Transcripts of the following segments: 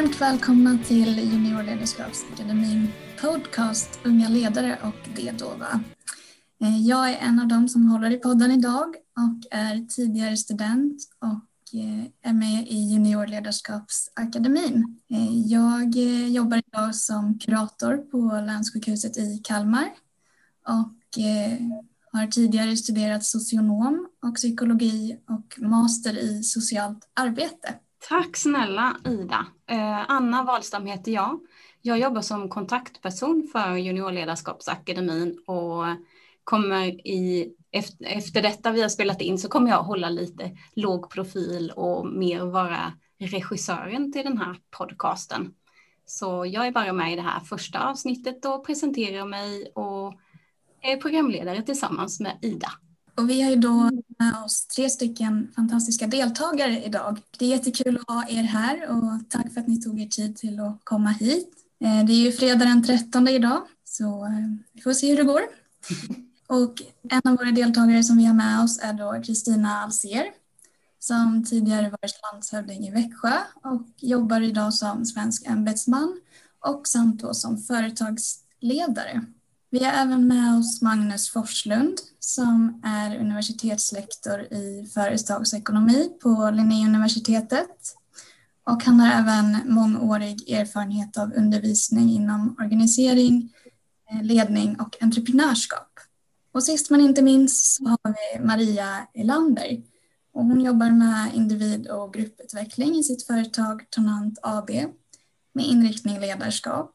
Varmt välkomna till Juniorledarskapsakademin podcast Unga ledare och det dova. Eh, jag är en av dem som håller i podden idag och är tidigare student och eh, är med i Juniorledarskapsakademin. Eh, jag jobbar idag som kurator på Länssjukhuset i Kalmar och har tidigare studerat socionom och psykologi och master i socialt arbete. Tack snälla Ida. Eh, Anna Wahlstam heter jag. Jag jobbar som kontaktperson för Juniorledarskapsakademin och kommer i, efter, efter detta vi har spelat in så kommer jag hålla lite låg profil och mer vara regissören till den här podcasten. Så jag är bara med i det här första avsnittet och presenterar mig och är programledare tillsammans med Ida. Och vi har ju då med oss tre stycken fantastiska deltagare idag. Det är jättekul att ha er här och tack för att ni tog er tid till att komma hit. Eh, det är ju fredag den 13 idag så eh, vi får se hur det går. Och en av våra deltagare som vi har med oss är då Kristina Alser som tidigare varit landshövding i Växjö och jobbar idag som svensk ämbetsman och samt då som företagsledare. Vi har även med oss Magnus Forslund som är universitetslektor i företagsekonomi på Linnéuniversitetet. Och han har även mångårig erfarenhet av undervisning inom organisering, eh, ledning och entreprenörskap. Och sist men inte minst så har vi Maria Elander. Och hon jobbar med individ och grupputveckling i sitt företag Tonant AB med inriktning ledarskap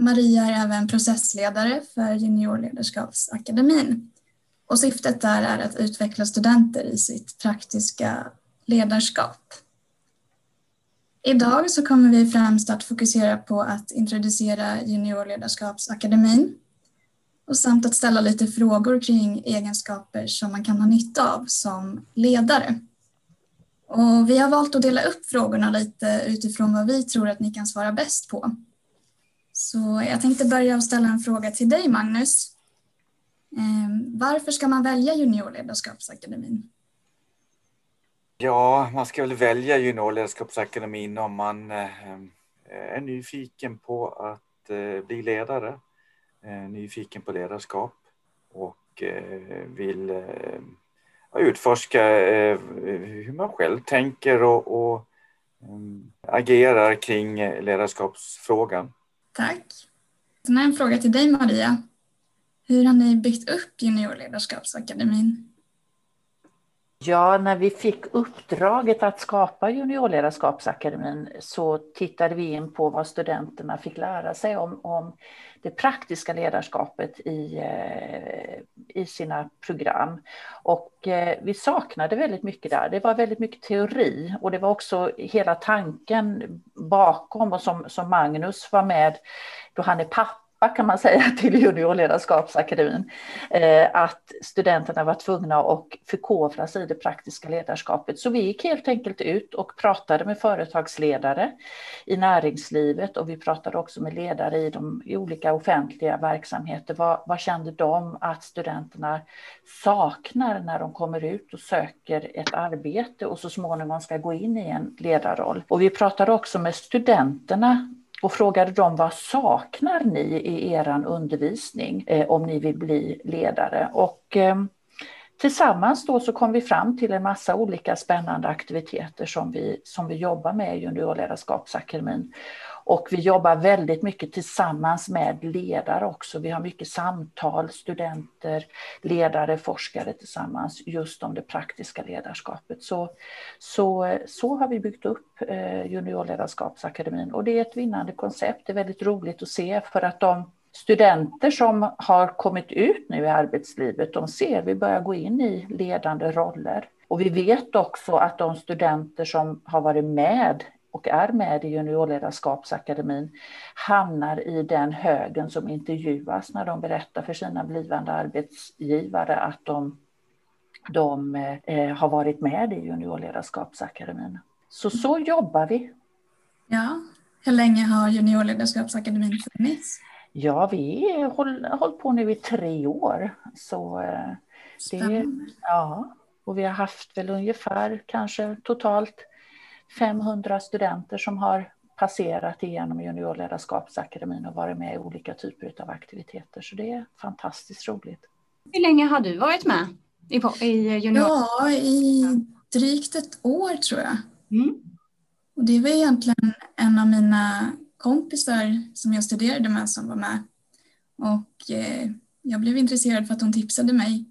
Maria är även processledare för Juniorledarskapsakademin. Och syftet där är att utveckla studenter i sitt praktiska ledarskap. Idag så kommer vi främst att fokusera på att introducera Juniorledarskapsakademin och samt att ställa lite frågor kring egenskaper som man kan ha nytta av som ledare. Och vi har valt att dela upp frågorna lite utifrån vad vi tror att ni kan svara bäst på. Så jag tänkte börja och ställa en fråga till dig Magnus. Ehm, varför ska man välja Juniorledarskapsakademin? Ja, man ska väl välja Juniorledarskapsakademin om man eh, är nyfiken på att eh, bli ledare, eh, nyfiken på ledarskap och vill utforska hur man själv tänker och, och mm, agerar kring ledarskapsfrågan. Tack. Sen har jag en fråga till dig Maria. Hur har ni byggt upp Juniorledarskapsakademin? Ja, när vi fick uppdraget att skapa Juniorledarskapsakademin så tittade vi in på vad studenterna fick lära sig om, om det praktiska ledarskapet i, eh, i sina program. Och eh, vi saknade väldigt mycket där. Det var väldigt mycket teori och det var också hela tanken bakom och som, som Magnus var med då han är pappa kan man säga till Juniorledarskapsakademin. Eh, att studenterna var tvungna att förkovra sig i det praktiska ledarskapet. Så vi gick helt enkelt ut och pratade med företagsledare i näringslivet och vi pratade också med ledare i, de, i olika offentliga verksamheter. Vad, vad kände de att studenterna saknar när de kommer ut och söker ett arbete och så småningom ska gå in i en ledarroll? Och vi pratade också med studenterna och frågade dem vad saknar ni i er undervisning eh, om ni vill bli ledare? Och eh, tillsammans då så kom vi fram till en massa olika spännande aktiviteter som vi, som vi jobbar med i Juniorledarskapsakademin. Och vi jobbar väldigt mycket tillsammans med ledare också. Vi har mycket samtal, studenter, ledare, forskare tillsammans just om det praktiska ledarskapet. Så, så, så har vi byggt upp eh, Juniorledarskapsakademin och det är ett vinnande koncept. Det är väldigt roligt att se för att de studenter som har kommit ut nu i arbetslivet, de ser vi börjar gå in i ledande roller. Och vi vet också att de studenter som har varit med och är med i Juniorledarskapsakademin hamnar i den högen som intervjuas när de berättar för sina blivande arbetsgivare att de, de eh, har varit med i Juniorledarskapsakademin. Så så jobbar vi. Ja, hur länge har Juniorledarskapsakademin funnits? Ja, vi har hållit på nu i tre år. Så eh, det, ja, och vi har haft väl ungefär kanske totalt 500 studenter som har passerat igenom juniorledarskapsakademin och varit med i olika typer av aktiviteter. Så det är fantastiskt roligt. Hur länge har du varit med i, i junior? Ja, i drygt ett år tror jag. Mm. Och det var egentligen en av mina kompisar som jag studerade med som var med. Och eh, jag blev intresserad för att hon tipsade mig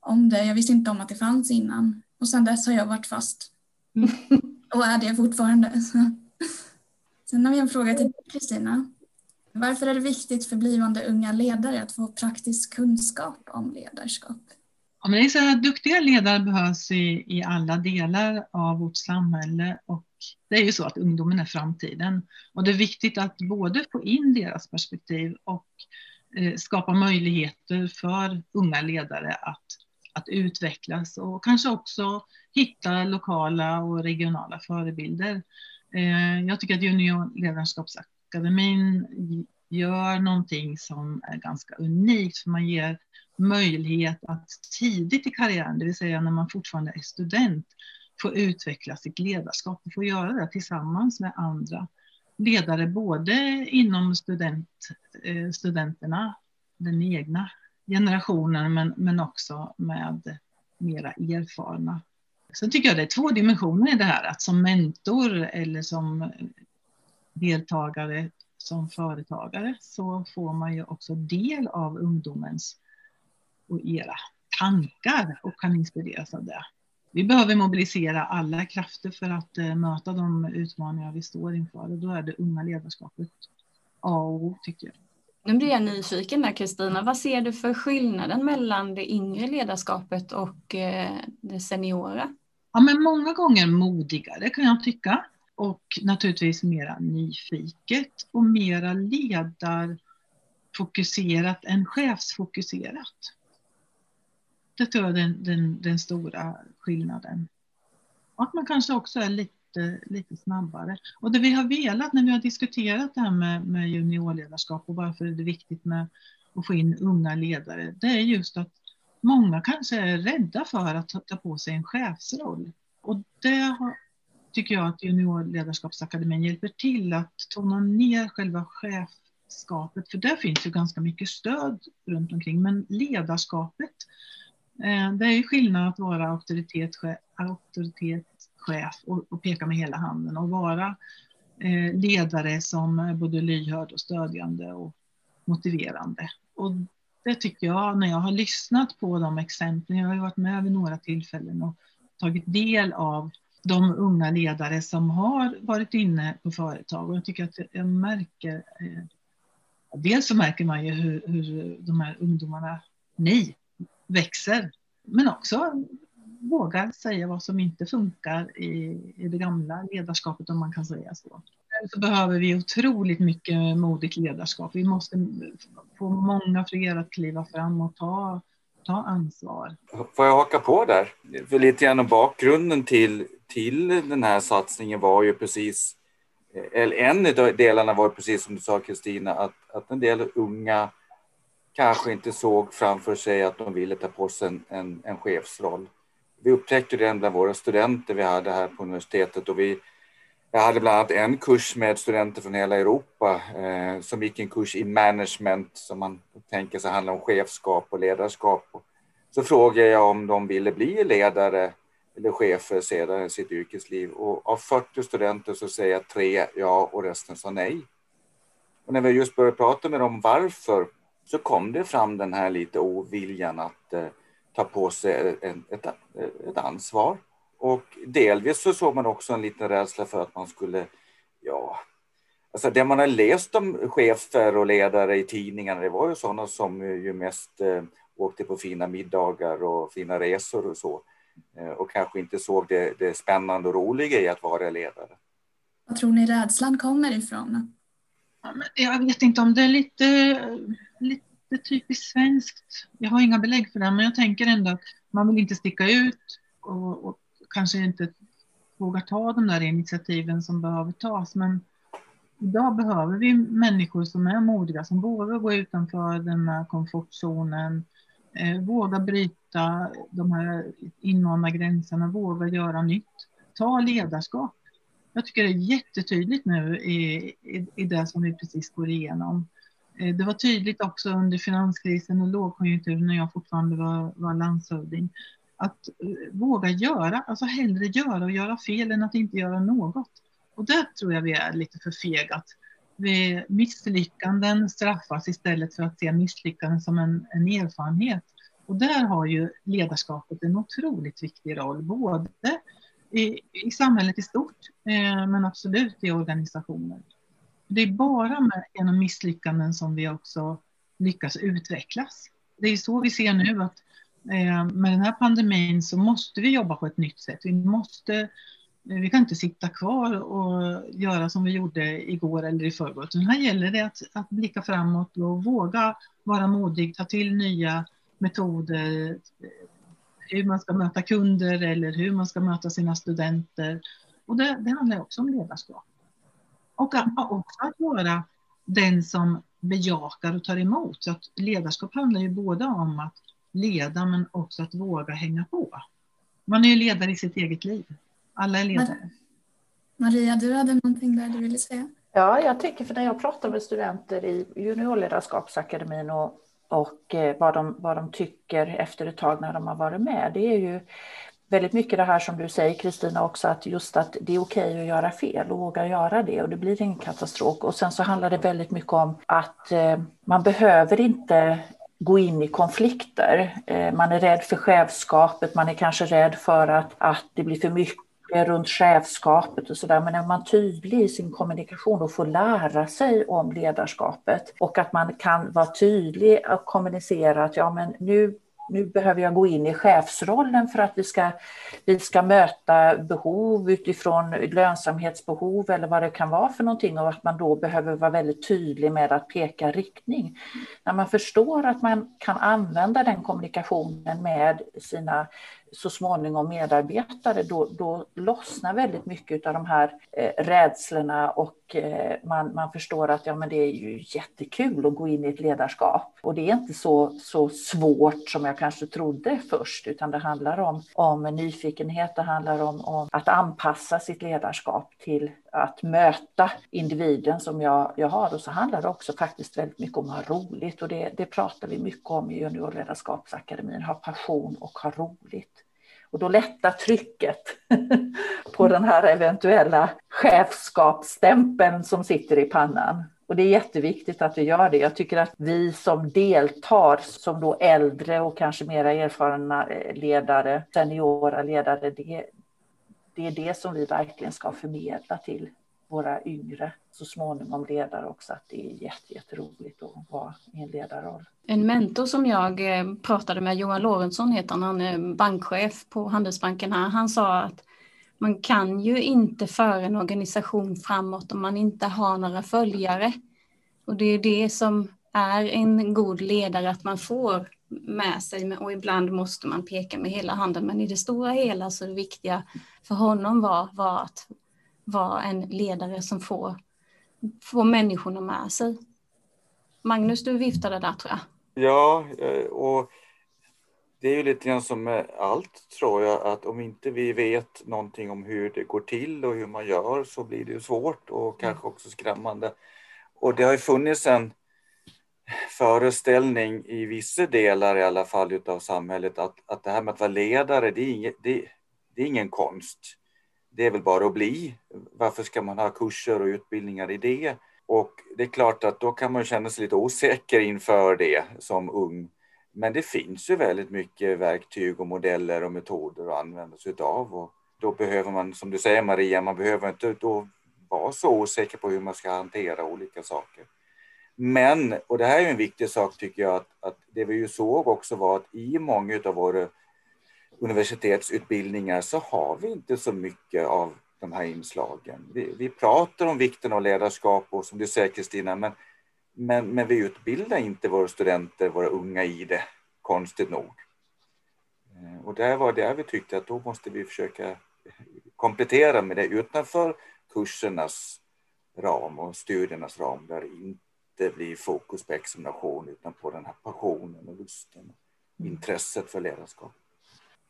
om det. Jag visste inte om att det fanns innan. Och sedan dess har jag varit fast. Och är det fortfarande. Sen har vi en fråga till Kristina. Varför är det viktigt för blivande unga ledare att få praktisk kunskap om ledarskap? Ja, men det är så här, duktiga ledare behövs i, i alla delar av vårt samhälle och det är ju så att ungdomen är framtiden. Och det är viktigt att både få in deras perspektiv och eh, skapa möjligheter för unga ledare att, att utvecklas och kanske också hitta lokala och regionala förebilder. Eh, jag tycker att Juniorledarskapsakademin gör någonting som är ganska unikt, för man ger möjlighet att tidigt i karriären, det vill säga när man fortfarande är student, få utveckla sitt ledarskap och få göra det tillsammans med andra ledare, både inom student, eh, studenterna, den egna generationen, men, men också med mera erfarna. Sen tycker jag det är två dimensioner i det här, att som mentor eller som deltagare som företagare så får man ju också del av ungdomens och era tankar och kan inspireras av det. Vi behöver mobilisera alla krafter för att eh, möta de utmaningar vi står inför och då är det unga ledarskapet A och O tycker jag. Nu blir jag nyfiken där Kristina. Vad ser du för skillnaden mellan det yngre ledarskapet och eh, det seniora? Ja, men många gånger modigare kan jag tycka och naturligtvis mera nyfiket och mera ledarfokuserat än chefsfokuserat. Det tror jag är den, den, den stora skillnaden. Och att man kanske också är lite, lite snabbare. Och det vi har velat när vi har diskuterat det här med, med juniorledarskap och varför är det viktigt med att få in unga ledare, det är just att många kanske är rädda för att ta på sig en chefsroll. Och det har, tycker jag att Juniorledarskapsakademin hjälper till att tona ner själva chefskapet, för där finns ju ganska mycket stöd runt omkring, men ledarskapet, Eh, det är ju skillnad att vara auktoritetschef, auktoritetschef och, och peka med hela handen och vara eh, ledare som är både lyhörd och stödjande och motiverande. Och det tycker jag, när jag har lyssnat på de exemplen, jag har ju varit med vid några tillfällen och tagit del av de unga ledare som har varit inne på företag. Och jag tycker att jag märker, eh, dels så märker man ju hur, hur de här ungdomarna, ni, växer. Men också vågar säga vad som inte funkar i, i det gamla ledarskapet om man kan säga så. Så behöver vi otroligt mycket modigt ledarskap. Vi måste få många fler att kliva fram och ta ta ansvar. Får jag haka på där? För lite grann om bakgrunden till, till den här satsningen var ju precis, eh, eller en av delarna var precis som du sa Kristina, att, att en del unga kanske inte såg framför sig att de ville ta på sig en, en, en chefsroll. Vi upptäckte det bland våra studenter vi hade här på universitetet och vi jag hade bland annat en kurs med studenter från hela Europa eh, som gick en kurs i management som man tänker sig handlar om chefskap och ledarskap. Så frågade jag om de ville bli ledare eller chefer senare i sitt yrkesliv och av 40 studenter så säger jag tre ja och resten sa nej. Och när vi just började prata med dem varför så kom det fram den här lite oviljan att eh, ta på sig eh, ett, ett, ett ansvar. Och delvis så såg man också en liten rädsla för att man skulle, ja, alltså det man har läst om chefer och ledare i tidningarna, det var ju sådana som ju mest eh, åkte på fina middagar och fina resor och så. Eh, och kanske inte såg det, det spännande och roliga i att vara ledare. Vad tror ni rädslan kommer ifrån? Jag vet inte om det är lite, lite typiskt svenskt. Jag har inga belägg för det, men jag tänker ändå att man vill inte sticka ut och, och kanske inte vågar ta de där initiativen som behöver tas. Men idag behöver vi människor som är modiga, som vågar gå utanför den här komfortzonen, eh, vågar bryta de här invanda gränserna, vågar göra nytt, ta ledarskap. Jag tycker det är jättetydligt nu i, i, i det som vi precis går igenom. Eh, det var tydligt också under finanskrisen och lågkonjunkturen när jag fortfarande var, var landshövding. Att eh, våga göra, alltså hellre göra och göra fel än att inte göra något. Och där tror jag vi är lite förfegat. Vi misslyckanden straffas istället för att se misslyckanden som en, en erfarenhet. Och där har ju ledarskapet en otroligt viktig roll, både i, i samhället i stort, eh, men absolut i organisationer. Det är bara med, genom misslyckanden som vi också lyckas utvecklas. Det är så vi ser nu att eh, med den här pandemin så måste vi jobba på ett nytt sätt. Vi måste eh, vi kan inte sitta kvar och göra som vi gjorde igår eller i förrgår. Utan här gäller det att, att blicka framåt och våga vara modig, ta till nya metoder, hur man ska möta kunder eller hur man ska möta sina studenter. Och det, det handlar också om ledarskap. Och också att vara den som bejakar och tar emot. Så att ledarskap handlar ju både om att leda men också att våga hänga på. Man är ju ledare i sitt eget liv. Alla är ledare. Maria, du hade någonting där du ville säga? Ja, jag tänker för när jag pratar med studenter i juniorledarskapsakademin och, och eh, vad, de, vad de tycker efter ett tag när de har varit med, det är ju väldigt mycket det här som du säger Kristina också, att just att det är okej att göra fel och våga göra det och det blir ingen katastrof. Och sen så handlar det väldigt mycket om att eh, man behöver inte gå in i konflikter. Eh, man är rädd för chefskapet, man är kanske rädd för att, att det blir för mycket Eh, runt chefskapet och sådär, men är man tydlig i sin kommunikation och får lära sig om ledarskapet och att man kan vara tydlig och kommunicera att ja, men nu nu behöver jag gå in i chefsrollen för att vi ska, vi ska möta behov utifrån lönsamhetsbehov eller vad det kan vara för någonting och att man då behöver vara väldigt tydlig med att peka riktning. När man förstår att man kan använda den kommunikationen med sina så småningom medarbetare, då, då lossnar väldigt mycket av de här eh, rädslorna och eh, man, man förstår att ja, men det är ju jättekul att gå in i ett ledarskap. Och det är inte så, så svårt som jag kanske trodde först, utan det handlar om, om nyfikenhet, det handlar om, om att anpassa sitt ledarskap till att möta individen som jag, jag har. Och så handlar det också faktiskt väldigt mycket om att ha roligt och det, det pratar vi mycket om i Juniorledarskapsakademin, ha passion och ha roligt. Och då lättar trycket på den här eventuella chefskapsstämpeln som sitter i pannan. Och det är jätteviktigt att vi gör det. Jag tycker att vi som deltar, som då äldre och kanske mera erfarna eh, ledare, seniora ledare, det, det är det som vi verkligen ska förmedla till våra yngre, så småningom ledare också, att det är jätteroligt att vara i en ledarroll. En mentor som jag eh, pratade med, Johan Lorentzon heter han, han är bankchef på Handelsbanken här, han sa att man kan ju inte föra en organisation framåt om man inte har några följare. Och det är det som är en god ledare, att man får med sig och ibland måste man peka med hela handen. Men i det stora hela så är det viktiga för honom var, var att vara en ledare som får, får människorna med sig. Magnus, du viftade där tror jag. Ja, eh, och det är ju lite grann som med allt tror jag, att om inte vi vet någonting om hur det går till och hur man gör så blir det svårt och kanske också skrämmande. Och det har ju funnits en föreställning i vissa delar i alla fall av samhället att, att det här med att vara ledare, det är, inget, det, det är ingen konst. Det är väl bara att bli. Varför ska man ha kurser och utbildningar i det? Och det är klart att då kan man känna sig lite osäker inför det som ung. Men det finns ju väldigt mycket verktyg och modeller och metoder att använda sig av. Och då behöver man, som du säger Maria, man behöver inte då vara så osäker på hur man ska hantera olika saker. Men, och det här är en viktig sak tycker jag, att, att det vi ju såg också var att i många av våra universitetsutbildningar så har vi inte så mycket av de här inslagen. Vi, vi pratar om vikten av ledarskap och som du säger Kristina, men, men, men vi utbildar inte våra studenter, våra unga i det, konstigt nog. Eh, och det var det vi tyckte att då måste vi försöka komplettera med det utanför kursernas ram och studiernas ram där det inte blir fokus på examination utan på den här passionen och lusten, intresset för ledarskap.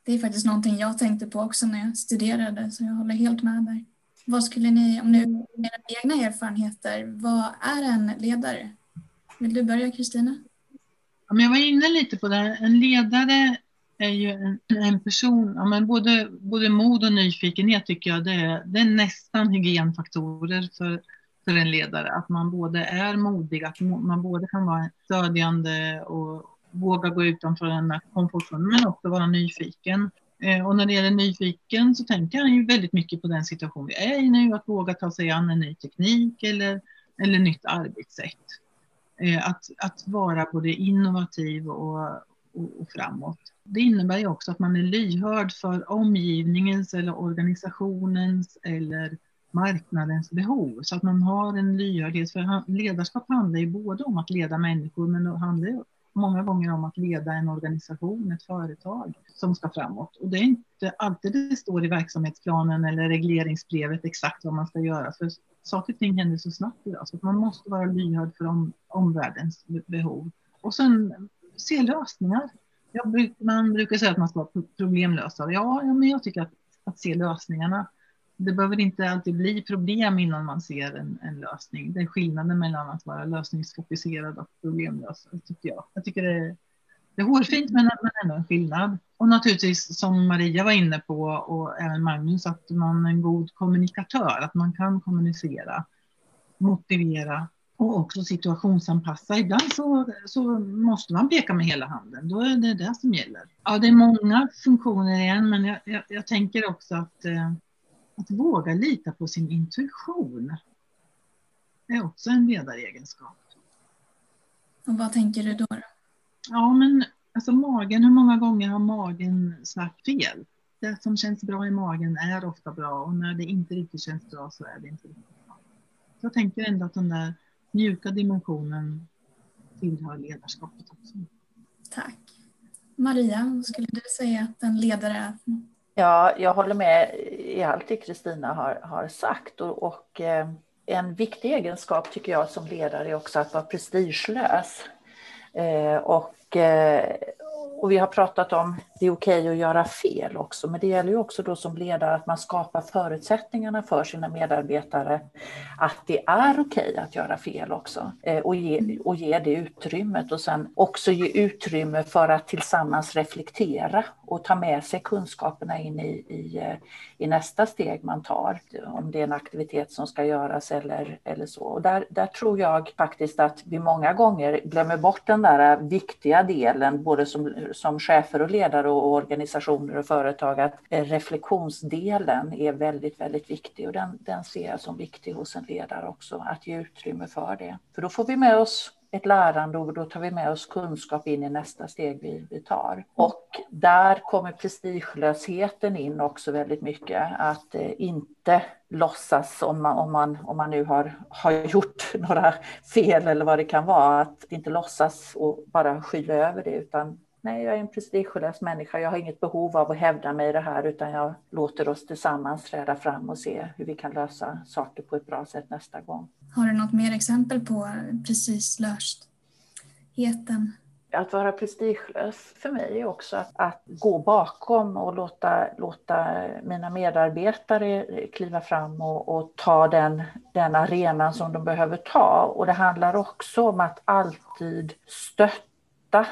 Det är faktiskt någonting jag tänkte på också när jag studerade, så jag håller helt med där. Vad skulle ni, om ni era egna erfarenheter, vad är en ledare? Vill du börja Kristina? Ja, jag var inne lite på det. En ledare är ju en, en person, ja, men både, både mod och nyfikenhet tycker jag det är, det är nästan hygienfaktorer för, för en ledare. Att man både är modig, att man både kan vara stödjande och våga gå utanför den här komfortzonen men också vara nyfiken. Eh, och när det gäller nyfiken så tänker han ju väldigt mycket på den situation vi är i nu, att våga ta sig an en ny teknik eller, eller nytt arbetssätt. Eh, att, att vara både innovativ och, och, och framåt. Det innebär ju också att man är lyhörd för omgivningens eller organisationens eller marknadens behov. Så att man har en lyhördhet. För ledarskap handlar ju både om att leda människor men det handlar många gånger om att leda en organisation, ett företag som ska framåt. Och det är inte alltid det står i verksamhetsplanen eller regleringsbrevet exakt vad man ska göra. För saker och ting händer så snabbt idag så att man måste vara lyhörd för om, omvärldens behov. Och sen se lösningar. Jag, man brukar säga att man ska vara problemlösare. Ja, ja men jag tycker att, att se lösningarna det behöver inte alltid bli problem innan man ser en, en lösning. Det är skillnaden mellan att vara lösningsfokuserad och problemlösare tycker jag. Jag tycker det är, det är hårfint men, men ändå en skillnad. Och naturligtvis som Maria var inne på och även Magnus att man är en god kommunikatör, att man kan kommunicera, motivera och också situationsanpassa. Ibland så, så måste man peka med hela handen, då är det det som gäller. Ja, det är många funktioner igen, men jag, jag, jag tänker också att eh, att våga lita på sin intuition är också en ledaregenskap. Och vad tänker du då? Ja, men alltså magen, hur många gånger har magen sagt fel? Det som känns bra i magen är ofta bra och när det inte riktigt känns bra så är det inte riktigt bra. Jag tänker ändå att den där mjuka dimensionen tillhör ledarskapet också. Tack. Maria, vad skulle du säga att en ledare är? Ja, jag håller med i allt det Kristina har, har sagt. Och, och eh, en viktig egenskap tycker jag som ledare är också att vara prestigelös. Eh, och, eh, och vi har pratat om det är okej okay att göra fel också, men det gäller ju också då som ledare att man skapar förutsättningarna för sina medarbetare att det är okej okay att göra fel också eh, och ge, och ge det utrymmet och sen också ge utrymme för att tillsammans reflektera och ta med sig kunskaperna in i, i, eh, i nästa steg man tar, om det är en aktivitet som ska göras eller, eller så. Och där, där tror jag faktiskt att vi många gånger glömmer bort den där viktiga delen, både som, som chefer och ledare och organisationer och företag att eh, reflektionsdelen är väldigt, väldigt viktig och den, den ser jag som viktig hos en ledare också, att ge utrymme för det. För då får vi med oss ett lärande och då tar vi med oss kunskap in i nästa steg vi, vi tar. Och där kommer prestigelösheten in också väldigt mycket. Att eh, inte låtsas om man, om man, om man nu har, har gjort några fel eller vad det kan vara, att inte låtsas och bara skyla över det utan nej, jag är en prestigelös människa. Jag har inget behov av att hävda mig i det här, utan jag låter oss tillsammans träda fram och se hur vi kan lösa saker på ett bra sätt nästa gång. Har du något mer exempel på prestigelösheten? Att vara prestigelös för mig är också att, att, gå bakom och låta, låta mina medarbetare kliva fram och, och ta den, den arenan som de behöver ta. Och det handlar också om att alltid stötta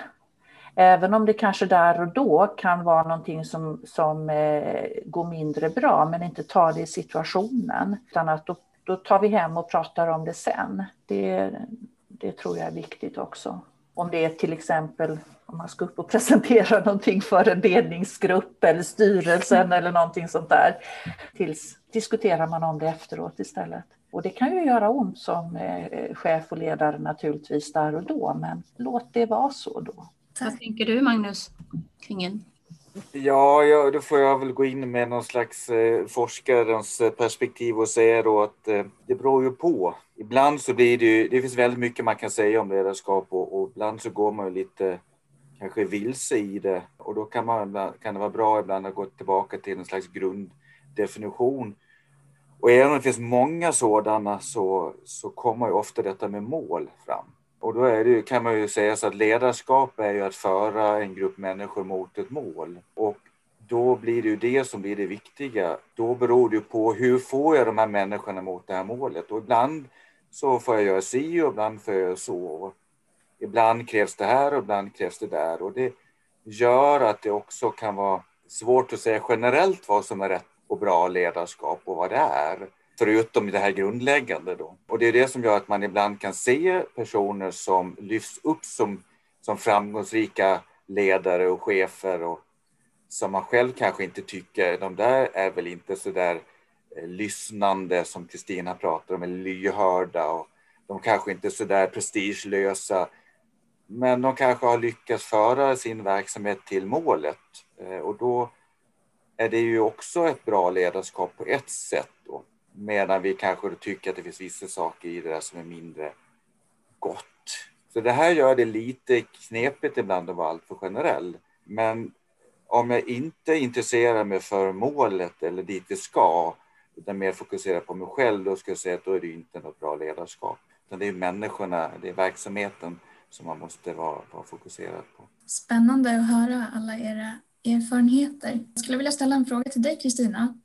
Även om det kanske där och då kan vara någonting som, som eh, går mindre bra, men inte ta det i situationen. Utan att då, då tar vi hem och pratar om det sen. Det, det tror jag är viktigt också. Om det är till exempel om man ska upp och presentera någonting för en ledningsgrupp eller styrelsen eller någonting sånt där. Tills diskuterar man om det efteråt istället. Och det kan ju göra ont som eh, chef och ledare naturligtvis där och då, men låt det vara så då. Vad tänker du Magnus kring en? Ja, ja, då får jag väl gå in med någon slags eh, forskarens eh, perspektiv och säga då att eh, det beror ju på. Ibland så blir det ju, det finns väldigt mycket man kan säga om ledarskap och, och ibland så går man ju lite kanske vilse i det och då kan, man, kan det vara bra ibland att gå tillbaka till en slags grunddefinition. Och även om det finns många sådana så, så kommer ju ofta detta med mål fram. Och då är det, kan man ju säga så att ledarskap är ju att föra en grupp människor mot ett mål. Och då blir det ju det som blir det viktiga. Då beror det på hur får jag de här människorna mot det här målet? Och ibland så får jag göra si och ibland får jag göra så. Ibland krävs det här och ibland krävs det där. Och det gör att det också kan vara svårt att säga generellt vad som är rätt och bra ledarskap och vad det är. Förutom det här grundläggande då. Och det är det som gör att man ibland kan se personer som lyfts upp som, som framgångsrika ledare och chefer och som man själv kanske inte tycker, de där är väl inte så där eh, lyssnande som Kristina pratar om, eller lyhörda och de kanske inte är så där prestigelösa. Men de kanske har lyckats föra sin verksamhet till målet eh, och då är det ju också ett bra ledarskap på ett sätt då. Medan vi kanske tycker att det finns vissa saker i det där som är mindre gott. Så det här gör det lite knepigt ibland att vara alltför generell. Men om jag inte intresserar mig för målet eller dit vi ska, utan mer fokuserar på mig själv, då skulle jag säga att då är det inte något bra ledarskap. Utan det är människorna, det är verksamheten som man måste vara, vara fokuserad på. Spännande att höra alla era erfarenheter. Jag skulle vilja ställa en fråga till dig Kristina.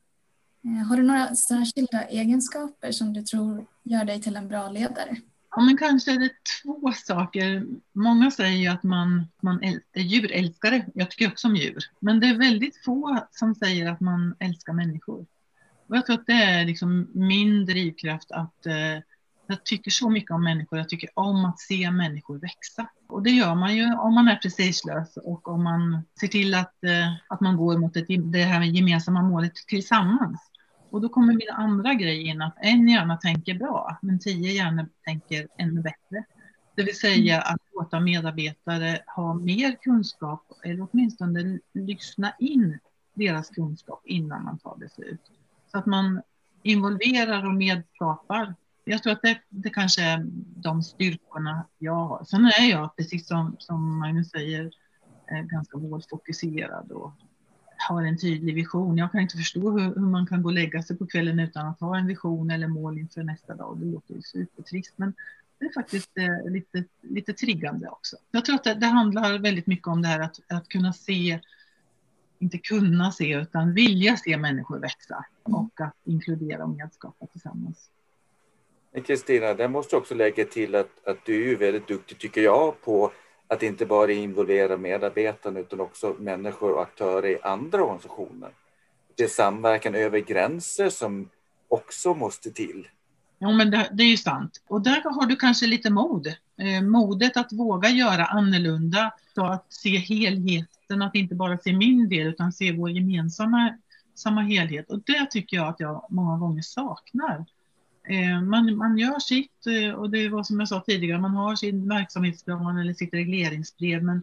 Eh, har du några särskilda egenskaper som du tror gör dig till en bra ledare? Ja, men kanske är det två saker. Många säger ju att man, man är djurälskare. Jag tycker också om djur. Men det är väldigt få som säger att man älskar människor. Och jag tror att det är liksom min drivkraft att eh, jag tycker så mycket om människor. Jag tycker om att se människor växa. Och det gör man ju om man är prestigelös och om man ser till att, eh, att man går mot ett, det här gemensamma målet tillsammans. Och då kommer min andra grej in att en hjärna tänker bra, men tio hjärnor tänker ännu bättre. Det vill säga mm. att låta medarbetare ha mer kunskap eller åtminstone lyssna in deras kunskap innan man tar beslut. Så att man involverar och medskapar. Jag tror att det, det kanske är de styrkorna jag har. Sen är jag, precis som, som Magnus säger, ganska målfokuserad och har en tydlig vision. Jag kan inte förstå hur, hur, man kan gå och lägga sig på kvällen utan att ha en vision eller mål inför nästa dag. Det låter ju supertrist, men det är faktiskt eh, lite, lite triggande också. Jag tror att det, det, handlar väldigt mycket om det här att, att kunna se, inte kunna se, utan vilja se människor växa och att inkludera och medskapa tillsammans. Kristina, där måste också lägga till att, att du är väldigt duktig, tycker jag, på att inte bara involvera medarbetarna utan också människor och aktörer i andra organisationer. Det är samverkan över gränser som också måste till. Ja, men det, det är ju sant. Och där har du kanske lite mod. Eh, modet att våga göra annorlunda, så att se helheten, att inte bara se min del utan se vår gemensamma samma helhet. Och det tycker jag att jag många gånger saknar. Eh, man, man gör sitt eh, och det var som jag sa tidigare, man har sin verksamhetsplan eller sitt regleringsbrev. Men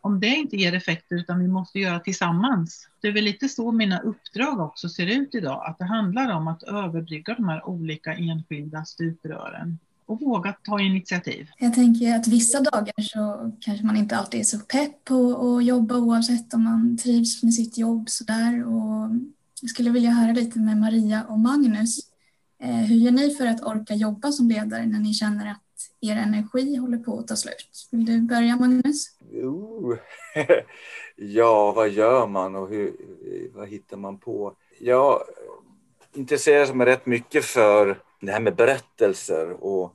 om det inte ger effekter utan vi måste göra tillsammans. Det är väl lite så mina uppdrag också ser ut idag, att det handlar om att överbrygga de här olika enskilda stuprören och våga ta initiativ. Jag tänker att vissa dagar så kanske man inte alltid är så pepp på att jobba oavsett om man trivs med sitt jobb sådär. Och jag skulle vilja höra lite med Maria och Magnus Eh, hur gör ni för att orka jobba som ledare när ni känner att er energi håller på att ta slut? Vill du börja Magnus? Ja, vad gör man och hur, vad hittar man på? Jag intresserar mig rätt mycket för det här med berättelser och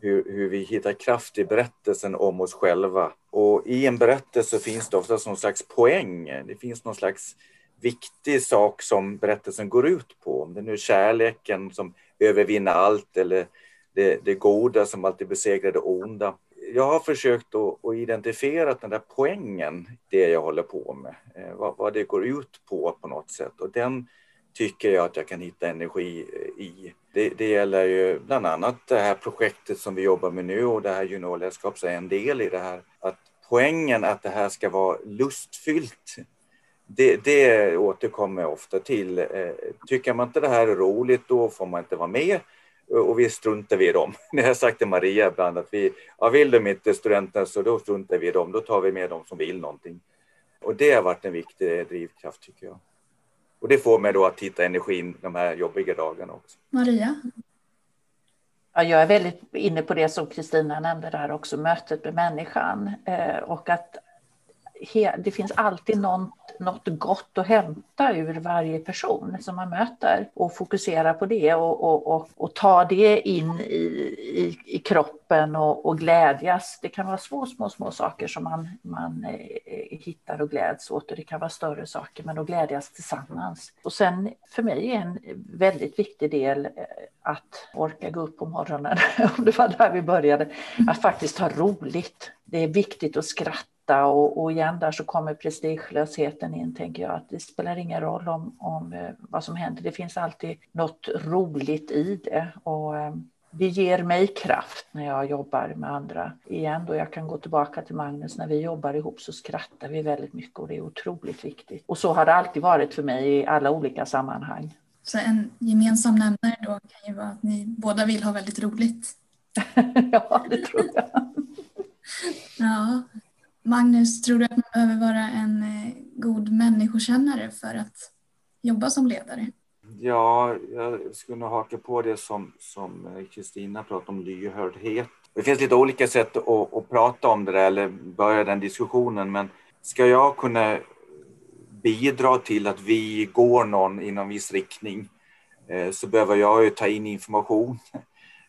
hur, hur, vi hittar kraft i berättelsen om oss själva. Och i en berättelse finns det ofta någon slags poäng. Det finns någon slags viktig sak som berättelsen går ut på. Om det nu är kärleken som övervinner allt eller det, det goda som alltid besegrar det onda. Jag har försökt att, att identifiera den där poängen, det jag håller på med, eh, vad, vad, det går ut på på något sätt. Och den tycker jag att jag kan hitta energi i. Det, det gäller ju bland annat det här projektet som vi jobbar med nu och det här juniorledarskapet är en del i det här. Att poängen att det här ska vara lustfyllt det, det återkommer jag ofta till. Eh, tycker man inte det här är roligt, då får man inte vara med och vi struntar vi i dem. Det har jag sagt till Maria ibland att vi, ja, vill de inte studenterna så då struntar vi i dem, då tar vi med dem som vill någonting. Och det har varit en viktig drivkraft tycker jag. Och det får mig då att hitta energin de här jobbiga dagarna också. Maria? Ja, jag är väldigt inne på det som Kristina nämnde där också, mötet med människan. Eh, och att det finns alltid något, något gott att hämta ur varje person som man möter och fokusera på det och, och, och, och ta det in i, i, i kroppen och, och, glädjas. Det kan vara små, små, små saker som man, man eh, hittar och gläds åt och det kan vara större saker men att glädjas tillsammans. Och sen för mig är en väldigt viktig del eh, att orka gå upp på morgonen, om det var där vi började, att faktiskt ha roligt. Det är viktigt att skratta och, och igen där så kommer prestigelösheten in, tänker jag, att det spelar ingen roll om, om eh, vad som händer. Det finns alltid något roligt i det och eh, det ger mig kraft när jag jobbar med andra. Igen då jag kan gå tillbaka till Magnus, när vi jobbar ihop så skrattar vi väldigt mycket och det är otroligt viktigt. Och så har det alltid varit för mig i alla olika sammanhang. Så en gemensam nämnare då kan ju vara att ni båda vill ha väldigt roligt. ja, det tror jag. ja. Magnus, tror du att man behöver vara en eh, god människokännare för att jobba som ledare? Ja, jag skulle nog haka på det som eh, Kristina pratade om, lyhördhet. Det finns lite olika sätt att, att, prata om det där eller börja den diskussionen, men ska jag kunna bidra till att vi går någon i någon viss riktning eh, så behöver jag ju ta in information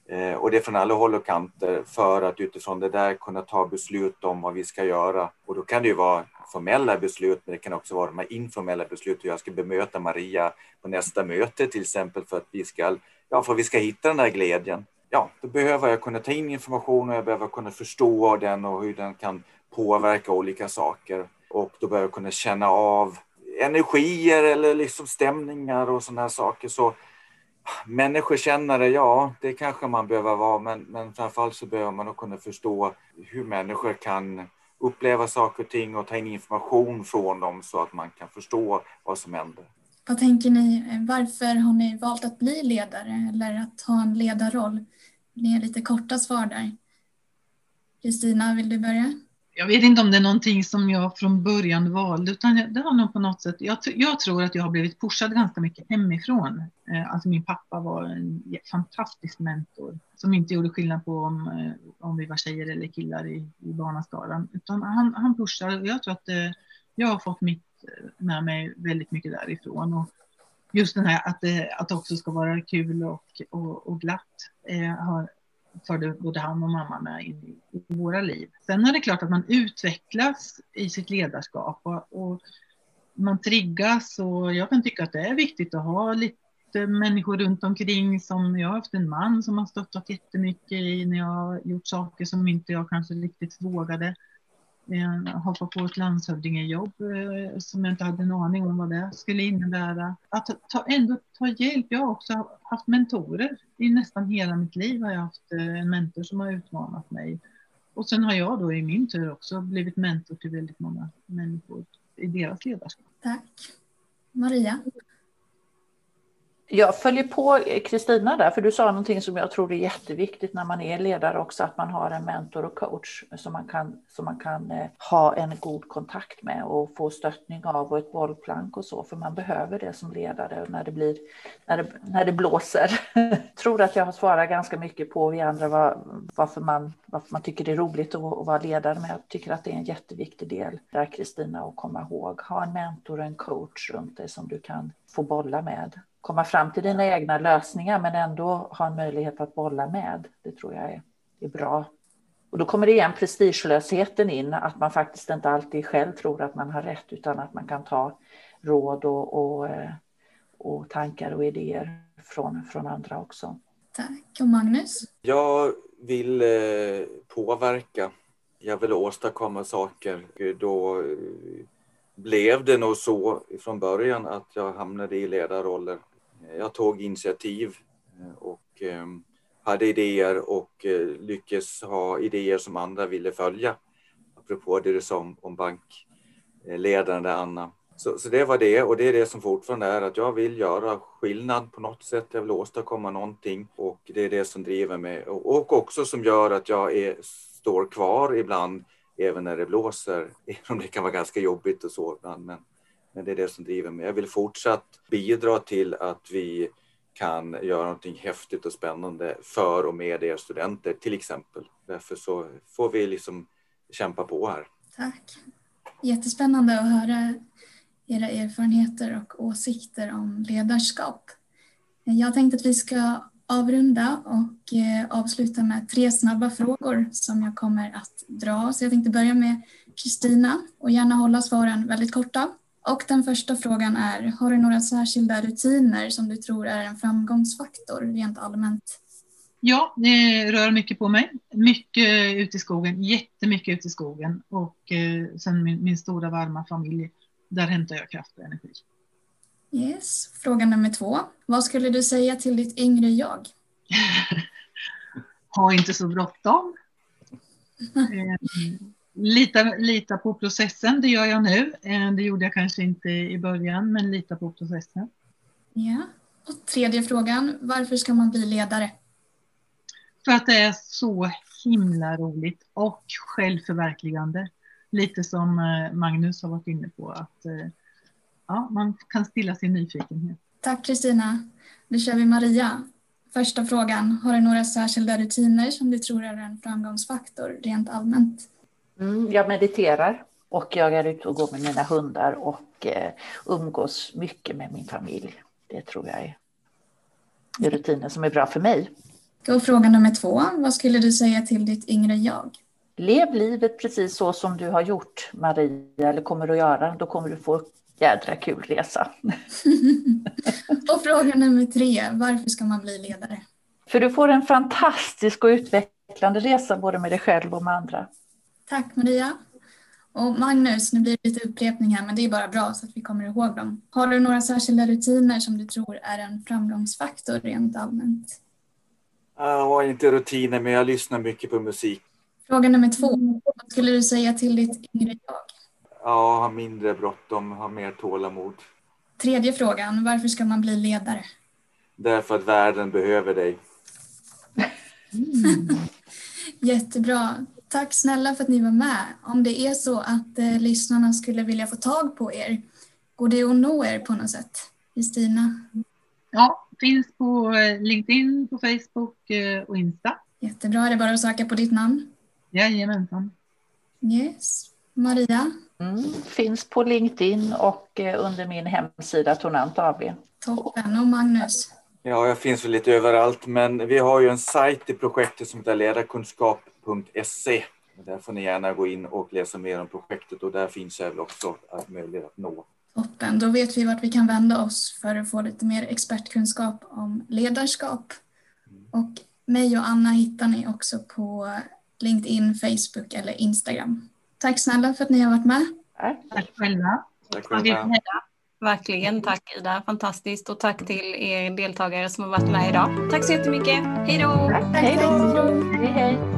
Eh, och det från alla håll och kanter för att utifrån det där kunna ta beslut om vad vi ska göra. Och då kan det ju vara formella beslut, men det kan också vara de här informella beslut hur jag ska bemöta Maria på nästa möte till exempel för att vi ska, ja, för att vi ska hitta den här glädjen. Ja, då behöver jag kunna ta in information och jag behöver kunna förstå den och hur den kan påverka olika saker. Och då behöver jag kunna känna av energier eller liksom stämningar och sådana här saker. Så människokännare, ja, det kanske man behöver vara, men, men framförallt så behöver man nog kunna förstå hur människor kan uppleva saker och ting och ta in information från dem så att man kan förstå vad som händer. Vad tänker ni, varför har ni valt att bli ledare eller att ha en ledarroll? Det är lite korta svar där. Kristina, vill du börja? Jag vet inte om det är någonting som jag från början valde, utan det har nog på något sätt, jag, jag tror att jag har blivit pushad ganska mycket hemifrån. Eh, alltså min pappa var en fantastisk mentor som inte gjorde skillnad på om, eh, om vi var tjejer eller killar i, i barnaskaran, utan han, han pushade och jag tror att eh, jag har fått mitt eh, med mig väldigt mycket därifrån. Och just den här att det, att det också ska vara kul och, och, och glatt har, förde både han och mamma med in i, våra liv. Sen är det klart att man utvecklas i sitt ledarskap och, och man triggas och jag kan tycka att det är viktigt att ha lite människor runt omkring som jag har haft en man som har stöttat jättemycket i när jag har gjort saker som inte jag kanske riktigt vågade Eh, hoppa på ett landshövdingejobb eh, som jag inte hade en aning om vad det skulle innebära. Att ta, ändå ta hjälp. Jag har också haft mentorer. I nästan hela mitt liv har jag haft eh, en mentor som har utmanat mig. Och sen har jag då i min tur också blivit mentor till väldigt många människor i deras ledarskap. Tack. Maria? Jag följer på eh, Kristina där, för du sa någonting som jag tror är jätteviktigt när man är ledare också, att man har en mentor och coach som man kan, som man kan eh, ha en god kontakt med och få stöttning av och ett bollplank och så, för man behöver det som ledare när det, blir, när det, när det blåser. jag tror att jag har svarat ganska mycket på vi andra var, varför, man, varför man tycker det är roligt att, att vara ledare, men jag tycker att det är en jätteviktig del där Kristina att komma ihåg. Ha en mentor och en coach runt dig som du kan få bolla med komma fram till dina egna lösningar men ändå ha en möjlighet att bolla med. Det tror jag är, är bra. Och då kommer det igen prestigelösheten in, att man faktiskt inte alltid själv tror att man har rätt utan att man kan ta råd och, och, eh, och tankar och idéer från, från andra också. Tack. Och Magnus? Jag vill eh, påverka. Jag vill åstadkomma saker. Då eh, blev det nog så från början att jag hamnade i ledarroller jag tog initiativ eh, och ehm, hade idéer och eh, lyckades ha idéer som andra ville följa. Apropå det du sa om, bankledaren där Anna. Så, så, det var det och det är det som fortfarande är att jag vill göra skillnad på något sätt. Jag vill åstadkomma någonting och det är det som driver mig och, och också som gör att jag är, står kvar ibland även när det blåser. Även om det kan vara ganska jobbigt och så ibland. Men, men det är det som driver mig. Jag vill fortsatt bidra till att vi kan göra någonting häftigt och spännande för och med er studenter till exempel. Därför så får vi liksom kämpa på här. Tack. Jättespännande att höra era erfarenheter och åsikter om ledarskap. Jag tänkte att vi ska avrunda och eh, avsluta med tre snabba frågor som jag kommer att dra. Så jag tänkte börja med Kristina och gärna hålla svaren väldigt korta. Och den första frågan är, har du några särskilda rutiner som du tror är en framgångsfaktor rent allmänt? Ja, det rör mycket på mig. Mycket ute i skogen, jättemycket ute i skogen och eh, sen min, min stora varma familj. Där hämtar jag kraft och energi. Yes. Fråga nummer två. Vad skulle du säga till ditt yngre jag? ha inte så bråttom. Eh, lita, lita på processen, det gör jag nu. Eh, det gjorde jag kanske inte i början, men lita på processen. Ja. Och tredje frågan. Varför ska man bli ledare? För att det är så himla roligt och självförverkligande. Lite som eh, Magnus har varit inne på, att ja, man kan stilla sin nyfikenhet. Tack Kristina. Nu kör vi Maria. Första frågan, har du några särskilda rutiner som du tror är en framgångsfaktor rent allmänt? Mm, jag mediterar och jag är ute och går med mina hundar och eh, umgås mycket med min familj. Det tror jag är rutiner som är bra för mig. Då fråga nummer två. Vad skulle du säga till ditt yngre jag? Lev livet precis så som du har gjort, Maria, eller kommer att göra. Då kommer du få jädra kul resa. och fråga nummer tre, varför ska man bli ledare? För du får en fantastisk och utvecklande resa både med dig själv och med andra. Tack Maria. Och Magnus, nu blir det lite upprepning här men det är bara bra så att vi kommer ihåg dem. Har du några särskilda rutiner som du tror är en framgångsfaktor rent allmänt? Jag har inte rutiner men jag lyssnar mycket på musik. Fråga nummer två, vad skulle du säga till ditt yngre jag? Ja, ha mindre bråttom, ha mer tålamod. Tredje frågan, varför ska man bli ledare? Därför att världen behöver dig. Mm. Jättebra. Tack snälla för att ni var med. Om det är så att eh, lyssnarna skulle vilja få tag på er, går det att nå er på något sätt? Kristina? Ja, finns på eh, LinkedIn, på Facebook eh, och Insta. Jättebra, det är bara att söka på ditt namn? Jajamensan. Yes. Maria? Mm, finns på LinkedIn och eh, under min hemsida Tonant AB. Toppen. Och Magnus? Ja, jag finns väl lite överallt, men vi har ju en sajt i projektet som heter ledarkunskap.se. Där får ni gärna gå in och läsa mer om projektet och där finns jag väl också möjlighet att nå. Toppen, då vet vi vart vi kan vända oss för att få lite mer expertkunskap om ledarskap. Och mig och Anna hittar ni också på LinkedIn, Facebook eller Instagram. Tack snälla för att ni har varit med. Tack själva. Tack själva. Verkligen, tack Ida. Fantastiskt. Och tack till er deltagare som har varit med idag. Tack så jättemycket. Hej då! Tack, hej då! Hej, hej.